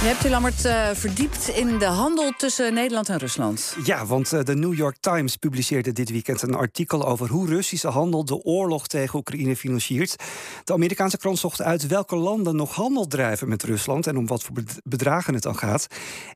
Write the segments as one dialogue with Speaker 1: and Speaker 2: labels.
Speaker 1: Je hebt je, Lammert, uh, verdiept in de handel tussen Nederland en Rusland.
Speaker 2: Ja, want uh, de New York Times publiceerde dit weekend een artikel over hoe Russische handel de oorlog tegen Oekraïne financiert. De Amerikaanse krant zocht uit welke landen nog handel drijven met Rusland en om wat voor bedragen het dan gaat.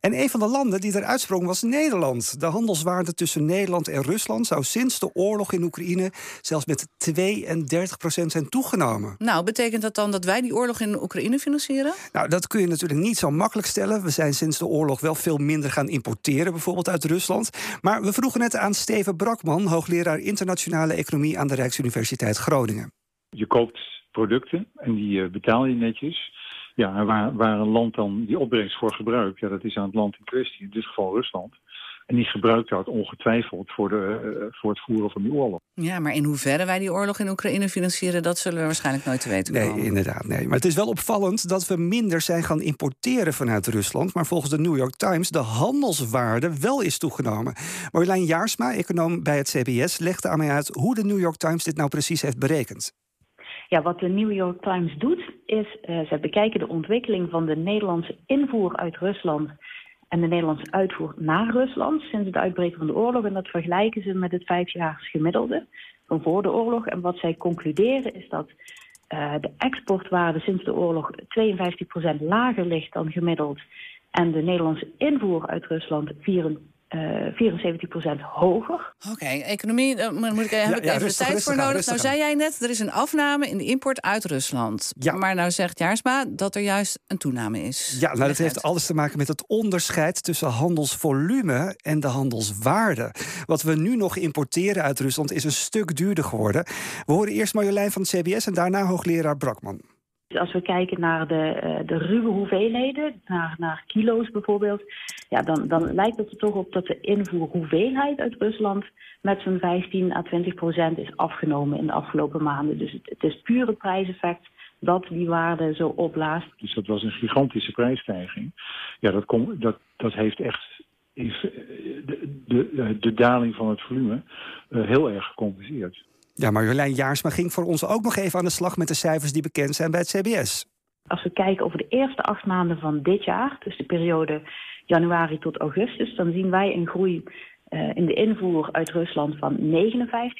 Speaker 2: En een van de landen die eruit sprong was Nederland. De handelswaarde tussen Nederland en Rusland zou sinds de oorlog in Oekraïne zelfs met 32 procent zijn toegenomen.
Speaker 1: Nou, betekent dat dan dat wij die oorlog in Oekraïne financieren?
Speaker 2: Nou, dat kun je natuurlijk niet zo makkelijk stellen. We zijn sinds de oorlog wel veel minder gaan importeren, bijvoorbeeld uit Rusland. Maar we vroegen net aan Steven Brakman, hoogleraar internationale economie aan de Rijksuniversiteit Groningen.
Speaker 3: Je koopt producten en die eh, betaal je netjes. Ja, waar, waar een land dan die opbrengst voor gebruikt, ja, dat is aan het land in kwestie, in dit geval Rusland. En die gebruikt dat ongetwijfeld voor, de, uh, voor het voeren van die oorlog.
Speaker 1: Ja, maar in hoeverre wij die oorlog in Oekraïne financieren, dat zullen we waarschijnlijk nooit te weten
Speaker 2: komen. Nee, inderdaad. Nee. Maar het is wel opvallend dat we minder zijn gaan importeren vanuit Rusland. Maar volgens de New York Times de handelswaarde wel is toegenomen. Marjolein Jaarsma, econoom bij het CBS, legde aan mij uit hoe de New York Times dit nou precies heeft berekend.
Speaker 4: Ja, wat de New York Times doet, is uh, ze bekijken de ontwikkeling van de Nederlandse invoer uit Rusland en de Nederlandse uitvoer naar Rusland sinds het uitbreken van de oorlog. En dat vergelijken ze met het vijfjaars gemiddelde van voor de oorlog. En wat zij concluderen is dat uh, de exportwaarde sinds de oorlog 52% lager ligt dan gemiddeld. En de Nederlandse invoer uit Rusland 24 74% eh, hoger.
Speaker 1: Oké, economie, daar moet ik, heb ik even de tijd voor nodig. nou zei jij net, er is een afname in de import uit Rusland. Ja. Maar nou zegt Jaarsma dat er juist een toename is.
Speaker 2: Ja, nou dat heeft alles te maken met het onderscheid tussen handelsvolume en de handelswaarde. Wat we nu nog importeren uit Rusland is een stuk duurder geworden. We horen eerst Marjolein van het CBS en daarna hoogleraar Brakman.
Speaker 4: Als we kijken naar de, uh, de ruwe hoeveelheden, naar, naar kilo's bijvoorbeeld, ja, dan, dan lijkt het er toch op dat de invoerhoeveelheid uit Rusland met zo'n 15 à 20 procent is afgenomen in de afgelopen maanden. Dus het, is puur het prijseffect dat die waarde zo opblaast.
Speaker 3: Dus dat was een gigantische prijsstijging. Ja, dat, kom, dat, dat heeft echt de, de, de daling van het volume uh, heel erg gecompenseerd.
Speaker 2: Ja, Marjolein Jaarsma ging voor ons ook nog even aan de slag met de cijfers die bekend zijn bij het CBS.
Speaker 4: Als we kijken over de eerste acht maanden van dit jaar, dus de periode januari tot augustus, dan zien wij een groei uh, in de invoer uit Rusland van 59